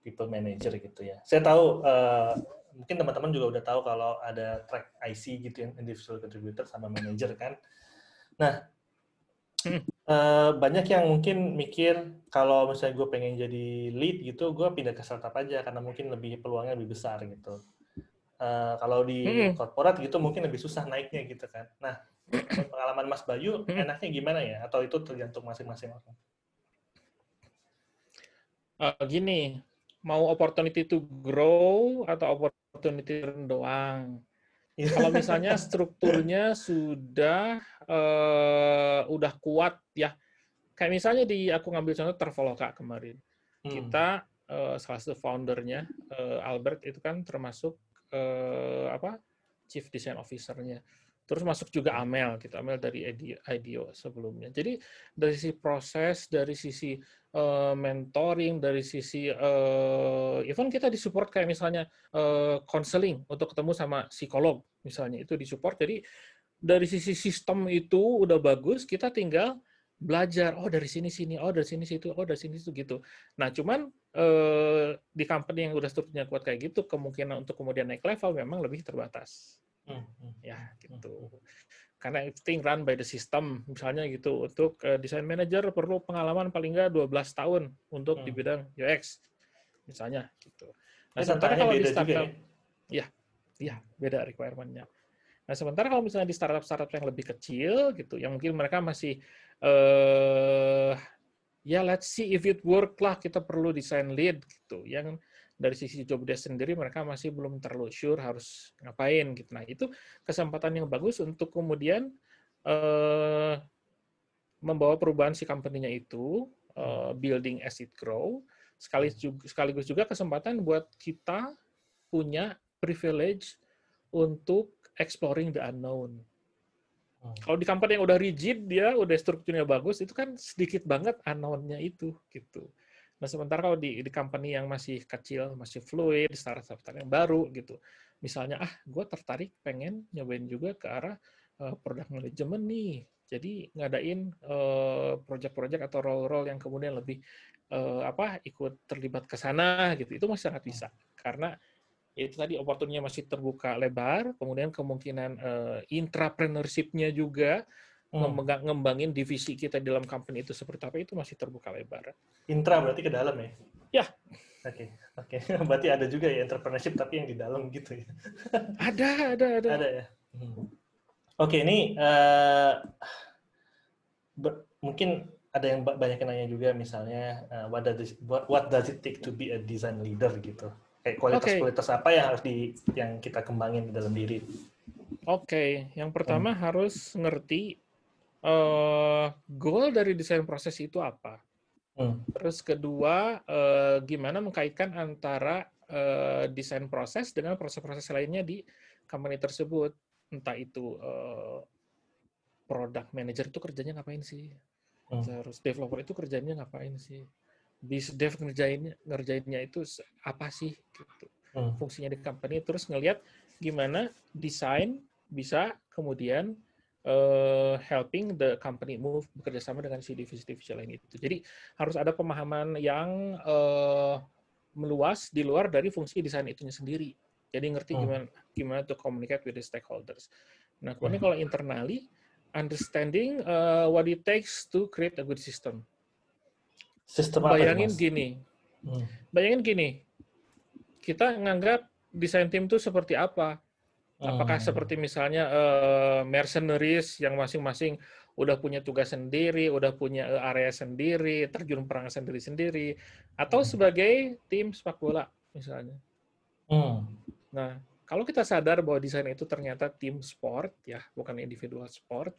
Speaker 1: people manager gitu ya. Saya tahu uh, mungkin teman-teman juga udah tahu kalau ada track IC gitu yang individual contributor sama manager kan. Nah, Uh, banyak yang mungkin mikir kalau misalnya gue pengen jadi lead gitu, gue pindah ke startup aja karena mungkin lebih peluangnya lebih besar gitu. Uh, kalau di hmm. korporat gitu mungkin lebih susah naiknya gitu kan. Nah, pengalaman Mas Bayu hmm. enaknya gimana ya? Atau itu tergantung masing-masing orang?
Speaker 2: Uh, gini, mau opportunity to grow atau opportunity doang? Iya. Kalau misalnya strukturnya sudah uh, udah kuat ya, kayak misalnya di aku ngambil contoh Traveloka kemarin, hmm. kita uh, salah satu foundernya uh, Albert itu kan termasuk uh, apa chief design officer-nya. Terus masuk juga Amel, gitu. Amel dari IDEO sebelumnya. Jadi dari sisi proses, dari sisi uh, mentoring, dari sisi uh, even kita disupport kayak misalnya uh, untuk ketemu sama psikolog misalnya itu disupport. Jadi dari sisi sistem itu udah bagus, kita tinggal belajar oh dari sini sini oh dari sini situ oh dari sini situ gitu nah cuman eh, di company yang udah strukturnya kuat kayak gitu kemungkinan untuk kemudian naik level memang lebih terbatas Hmm, hmm, ya hmm, gitu. karena everything run by the system misalnya gitu. Untuk uh, desain manager perlu pengalaman paling nggak 12 tahun untuk hmm. di bidang UX misalnya gitu. Nah sementara kalau di startup ya? ya beda requirementnya. Nah sementara kalau misalnya di startup startup yang lebih kecil gitu yang mungkin mereka masih uh, ya let's see if it work lah kita perlu desain lead gitu. Yang dari sisi job desk sendiri mereka masih belum terlalu sure harus ngapain gitu. Nah itu kesempatan yang bagus untuk kemudian uh, membawa perubahan si company-nya itu uh, building as it grow sekaligus juga, sekaligus juga kesempatan buat kita punya privilege untuk exploring the unknown. Hmm. Kalau di company yang udah rigid dia udah strukturnya bagus itu kan sedikit banget unknown-nya itu gitu. Nah, sementara kalau di, di company yang masih kecil, masih fluid, startup startup yang baru gitu, misalnya ah, gue tertarik pengen nyobain juga ke arah uh, product management nih. Jadi ngadain uh, project-project atau role-role yang kemudian lebih uh, apa ikut terlibat ke sana gitu. Itu masih sangat bisa karena itu tadi opportunity masih terbuka lebar, kemudian kemungkinan uh, intrapreneurship-nya juga hmm. ngembangin divisi kita di dalam company itu seperti apa itu masih terbuka lebar.
Speaker 1: Intra berarti ke dalam ya?
Speaker 2: Ya.
Speaker 1: Oke, okay. oke. Okay. Berarti ada juga ya entrepreneurship tapi yang di dalam gitu ya?
Speaker 2: ada, ada, ada.
Speaker 1: Ada ya. Hmm. Oke, okay, ini uh, mungkin ada yang banyak yang nanya juga misalnya uh, what does it, what, what does it take to be a design leader gitu. Kayak kualitas-kualitas okay. apa yang harus di yang kita kembangin di dalam diri.
Speaker 2: Oke, okay. yang pertama hmm. harus ngerti uh, goal dari desain proses itu apa. Hmm. Terus kedua, uh, gimana mengkaitkan antara uh, desain proses dengan proses-proses lainnya di company tersebut. Entah itu uh, product manager itu kerjanya ngapain sih? Hmm. Terus developer itu kerjanya ngapain sih? Bis dev ngerjainnya ngerjainnya itu apa sih? Gitu. Hmm. Fungsinya di company. Terus ngelihat gimana desain bisa kemudian uh, helping the company move bekerja sama dengan si divisi-divisi lain itu. Jadi harus ada pemahaman yang uh, meluas di luar dari fungsi desain itunya sendiri. Jadi ngerti hmm. gimana gimana to communicate with the stakeholders. Nah, kemudian hmm. kalau internally, understanding uh, what it takes to create a good system.
Speaker 1: Sistem
Speaker 2: Bayangin apa, gini, hmm. bayangin gini, kita nganggap desain tim itu seperti apa? Apakah hmm. seperti misalnya uh, mercenaries yang masing-masing udah punya tugas sendiri, udah punya uh, area sendiri, terjun perang sendiri-sendiri, atau hmm. sebagai tim sepak bola misalnya. Hmm. Nah, kalau kita sadar bahwa desain itu ternyata tim sport, ya bukan individual sport,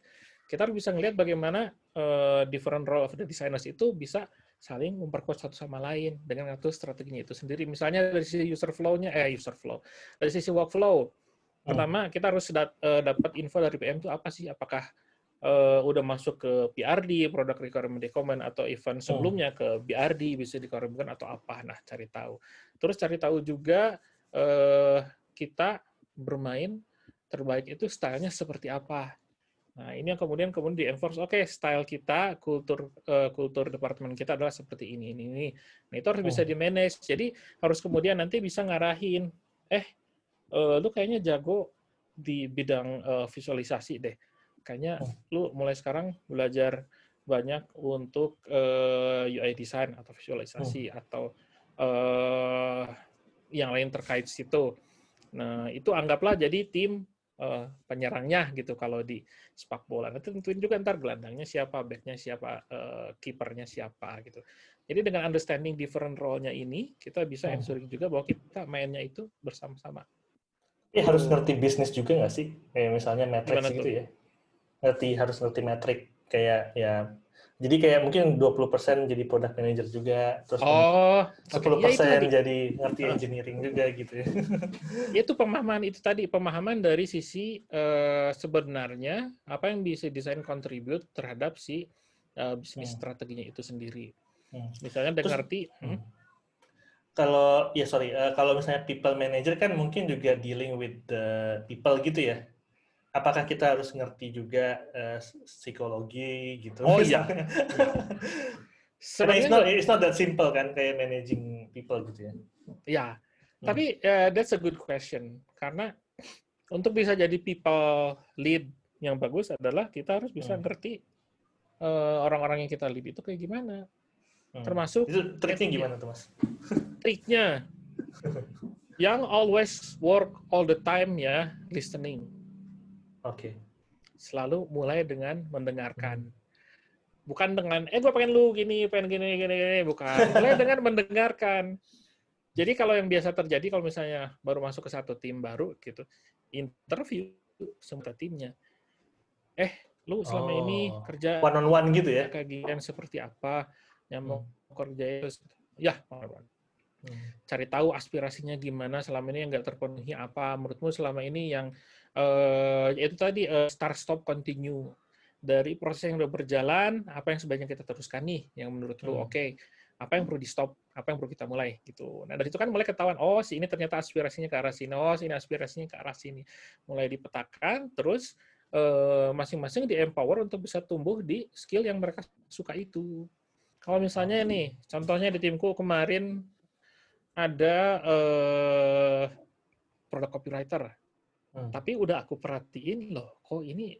Speaker 2: kita harus bisa melihat bagaimana uh, different role of the designers itu bisa saling memperkuat satu sama lain dengan ngatur strateginya itu sendiri. Misalnya dari sisi user flow-nya, eh user flow, dari sisi workflow, Hmm. Pertama, kita harus dat uh, dapat info dari PM itu apa sih? Apakah uh, udah masuk ke PRD, product requirement document, atau event hmm. sebelumnya ke BRD, bisa dikoreksikan atau apa. Nah, cari tahu. Terus cari tahu juga uh, kita bermain terbaik itu stylenya seperti apa. Nah, ini yang kemudian kemudian di enforce, oke, okay, style kita, kultur uh, kultur departemen kita adalah seperti ini, ini, ini. Nah, itu harus bisa hmm. di manage. Jadi harus kemudian nanti bisa ngarahin, eh, uh, lu kayaknya jago di bidang uh, visualisasi deh. Kayaknya oh. lu mulai sekarang belajar banyak untuk uh, eh, UI design atau visualisasi oh. atau uh, yang lain terkait situ. Nah, itu anggaplah jadi tim uh, penyerangnya gitu kalau di sepak bola. Nanti tentuin juga ntar gelandangnya siapa, backnya siapa, uh, kipernya siapa gitu. Jadi dengan understanding different role-nya ini, kita bisa oh. ensuring juga bahwa kita mainnya itu bersama-sama.
Speaker 1: Eh harus ngerti bisnis juga nggak sih? Kayak misalnya matrix gitu ya. Ngerti harus ngerti metrik kayak ya jadi kayak mungkin 20% jadi product manager juga, terus oh, 10% okay. ya jadi ngerti engineering juga gitu ya.
Speaker 2: Itu pemahaman itu tadi pemahaman dari sisi uh, sebenarnya apa yang bisa desain contribute terhadap si uh, bisnis hmm. strateginya itu sendiri. Hmm. Misalnya dengan ngerti, hmm.
Speaker 1: Kalau ya sorry uh, kalau misalnya people manager kan mungkin juga dealing with the people gitu ya. Apakah kita harus ngerti juga uh, psikologi gitu?
Speaker 2: Oh iya.
Speaker 1: Karena it's not it's not that simple kan kayak managing people gitu ya.
Speaker 2: Ya hmm. tapi uh, that's a good question. Karena untuk bisa jadi people lead yang bagus adalah kita harus bisa hmm. ngerti orang-orang uh, yang kita lead itu kayak gimana Hmm. Termasuk
Speaker 1: itu triknya gimana tuh mas?
Speaker 2: Triknya yang always work all the time ya listening.
Speaker 1: Oke. Okay.
Speaker 2: Selalu mulai dengan mendengarkan. Bukan dengan eh gue pengen lu gini, pengen gini gini gini, bukan. Mulai dengan mendengarkan. Jadi kalau yang biasa terjadi kalau misalnya baru masuk ke satu tim baru gitu, interview semua timnya. Eh, lu selama oh, ini kerja
Speaker 1: one on one gitu ya?
Speaker 2: Kagian seperti apa? Yang mau hmm. kerja itu ya hmm. cari tahu aspirasinya gimana selama ini yang nggak terpenuhi apa menurutmu selama ini yang uh, itu tadi uh, start stop continue dari proses yang udah berjalan apa yang sebaiknya kita teruskan nih yang menurut lu hmm. oke okay, apa yang perlu di stop apa yang perlu kita mulai gitu nah dari itu kan mulai ketahuan oh si ini ternyata aspirasinya ke arah sini oh si ini aspirasinya ke arah sini mulai dipetakan terus eh, masing-masing di empower untuk bisa tumbuh di skill yang mereka suka itu. Kalau misalnya nih, contohnya di timku kemarin ada eh, produk copywriter, hmm. tapi udah aku perhatiin loh, kok ini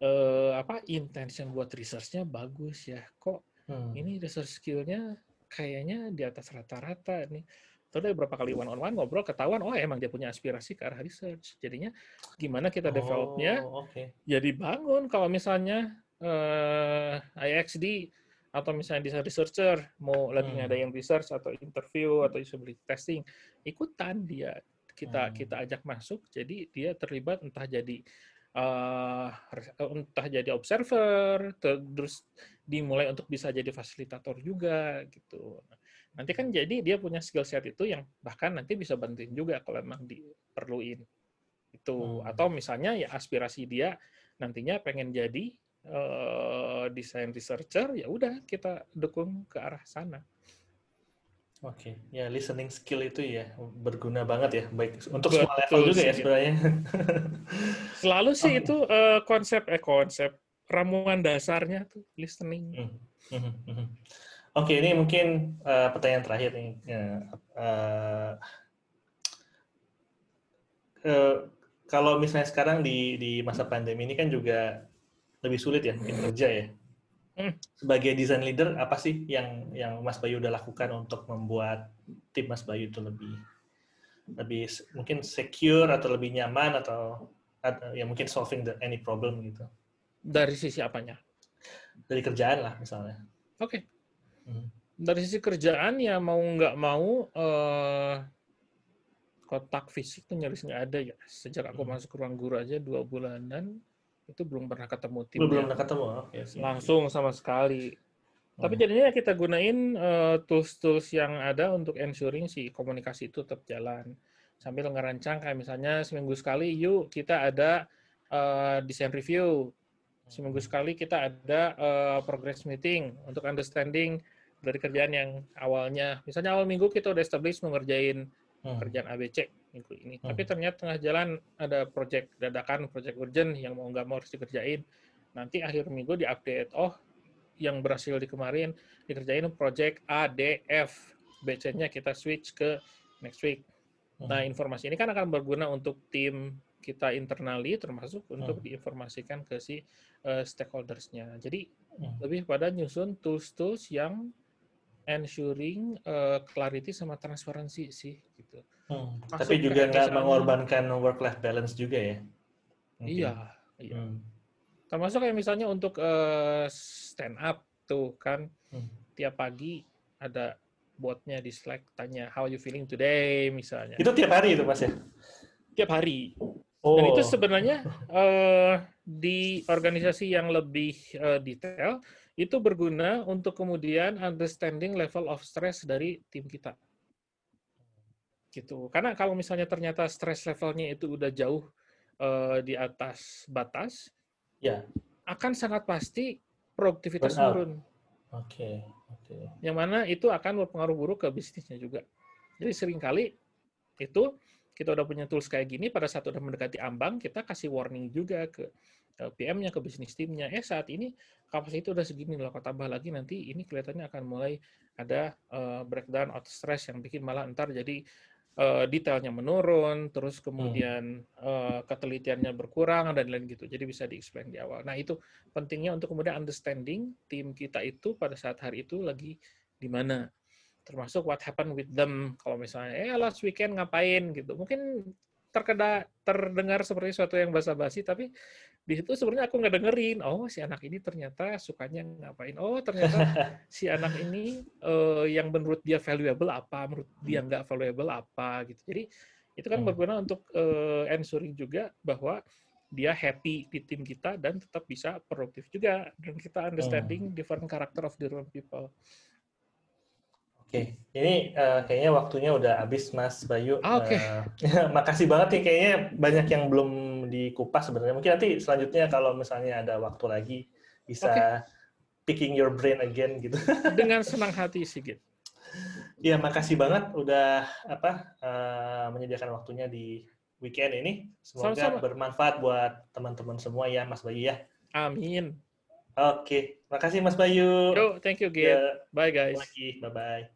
Speaker 2: eh, apa intention buat researchnya bagus ya, kok hmm. ini research skillnya kayaknya di atas rata-rata nih. Terus beberapa kali one on one ngobrol ketahuan oh emang dia punya aspirasi ke arah research. Jadinya gimana kita developnya? Oh, okay. Jadi bangun kalau misalnya eh, IXD atau misalnya desain researcher mau lagi hmm. ada yang research atau interview atau usability testing ikutan dia kita hmm. kita ajak masuk jadi dia terlibat entah jadi uh, entah jadi observer terus dimulai untuk bisa jadi fasilitator juga gitu nanti kan jadi dia punya skill set itu yang bahkan nanti bisa bantuin juga kalau memang diperluin itu hmm. atau misalnya ya aspirasi dia nantinya pengen jadi uh, desain researcher, ya udah kita dukung ke arah sana.
Speaker 1: Oke, okay. ya listening skill itu ya berguna banget ya, baik untuk Betul semua level juga ya sebenarnya.
Speaker 2: Selalu sih oh. itu uh, konsep eh konsep ramuan dasarnya tuh listening. Hmm.
Speaker 1: Hmm. Hmm. Oke, okay, ini mungkin uh, pertanyaan terakhir nih. Ya, uh, uh, kalau misalnya sekarang di di masa pandemi ini kan juga lebih sulit ya mungkin kerja ya. Hmm. Sebagai design leader, apa sih yang yang Mas Bayu udah lakukan untuk membuat tim Mas Bayu itu lebih lebih mungkin secure atau lebih nyaman atau ya mungkin solving the, any problem gitu.
Speaker 2: Dari sisi apanya?
Speaker 1: Dari kerjaan lah misalnya.
Speaker 2: Oke. Okay. Hmm. Dari sisi kerjaan ya mau nggak mau uh, kotak fisik tuh nyaris nggak ada ya. Sejak aku hmm. masuk ruang guru aja dua bulanan, itu belum pernah ketemu tim
Speaker 1: belum pernah ketemu
Speaker 2: okay, langsung sama sekali. Hmm. tapi jadinya kita gunain uh, tools-tools yang ada untuk ensuring si komunikasi itu tetap jalan. Sambil ngerancang kayak misalnya seminggu sekali yuk kita ada uh, design review. Seminggu hmm. sekali kita ada uh, progress meeting untuk understanding dari kerjaan yang awalnya. Misalnya awal minggu kita udah establish mengerjain hmm. kerjaan ABC minggu ini. Hmm. Tapi ternyata tengah jalan ada project dadakan, project urgent yang mau nggak mau harus dikerjain. Nanti akhir minggu diupdate. Oh, yang berhasil di kemarin dikerjain project A, D, F. BC-nya kita switch ke next week. Hmm. Nah, informasi ini kan akan berguna untuk tim kita internally, termasuk untuk hmm. diinformasikan ke si uh, stakeholders-nya. Jadi, hmm. lebih pada nyusun tools-tools yang ensuring uh, clarity sama transparansi sih gitu.
Speaker 1: Hmm. Tapi juga nggak mengorbankan work life balance juga ya.
Speaker 2: Mungkin. Iya, iya. Hmm. Termasuk kayak misalnya untuk uh, stand up tuh kan hmm. tiap pagi ada botnya di Slack tanya how you feeling today misalnya.
Speaker 1: Itu tiap hari itu Mas ya?
Speaker 2: Tiap hari. Oh. Dan itu sebenarnya uh, di organisasi yang lebih uh, detail itu berguna untuk kemudian understanding level of stress dari tim kita. Gitu. Karena kalau misalnya ternyata stress levelnya itu udah jauh uh, di atas batas,
Speaker 1: ya
Speaker 2: akan sangat pasti produktivitas turun.
Speaker 1: Oke, okay.
Speaker 2: Yang mana itu akan berpengaruh buruk ke bisnisnya juga. Jadi sering kali itu kita udah punya tools kayak gini pada saat udah mendekati ambang kita kasih warning juga ke PM-nya ke bisnis timnya. Eh saat ini kapasitas itu udah segini loh. Kalau tambah lagi nanti ini kelihatannya akan mulai ada uh, breakdown atau stress yang bikin malah ntar jadi uh, detailnya menurun, terus kemudian uh, ketelitiannya berkurang dan lain gitu. Jadi bisa di-explain di awal. Nah itu pentingnya untuk kemudian understanding tim kita itu pada saat hari itu lagi di mana termasuk what happened with them kalau misalnya eh last weekend ngapain gitu mungkin terkeda terdengar seperti suatu yang basa-basi tapi di situ sebenarnya aku nggak dengerin oh si anak ini ternyata sukanya ngapain oh ternyata si anak ini uh, yang menurut dia valuable apa menurut dia hmm. nggak valuable apa gitu jadi itu kan hmm. berguna untuk uh, ensuring juga bahwa dia happy di tim kita dan tetap bisa produktif juga dan kita understanding hmm. different character of different people
Speaker 1: Oke, okay. ini uh, kayaknya waktunya udah habis, Mas Bayu.
Speaker 2: Ah, Oke. Okay.
Speaker 1: Uh, makasih banget nih, kayaknya banyak yang belum dikupas sebenarnya. Mungkin nanti selanjutnya kalau misalnya ada waktu lagi bisa okay. picking your brain again gitu.
Speaker 2: Dengan senang hati, Sigit.
Speaker 1: Iya, makasih banget udah apa uh, menyediakan waktunya di weekend ini. Semoga
Speaker 2: Sama-sama.
Speaker 1: bermanfaat buat teman-teman semua ya, Mas Bayu ya.
Speaker 2: Amin.
Speaker 1: Oke, makasih Mas Bayu.
Speaker 2: Yo, thank you.
Speaker 1: Ya,
Speaker 2: Bye, guys.
Speaker 1: lagi, bye-bye.